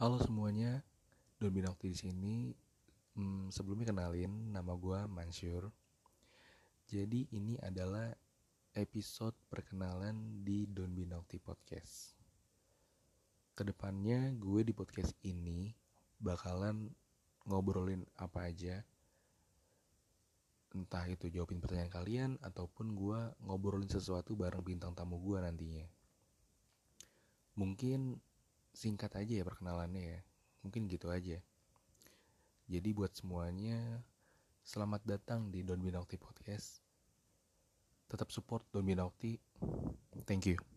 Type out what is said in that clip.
Halo semuanya, Don Binokti di sini. Hmm, sebelumnya kenalin, nama gue Mansur. Jadi ini adalah episode perkenalan di Don Binokti Podcast. Ke depannya gue di podcast ini bakalan ngobrolin apa aja. Entah itu jawabin pertanyaan kalian ataupun gue ngobrolin sesuatu bareng bintang tamu gue nantinya. Mungkin singkat aja ya perkenalannya ya. Mungkin gitu aja. Jadi buat semuanya, selamat datang di Don Binokti Podcast. Tetap support Don Binokti. Thank you.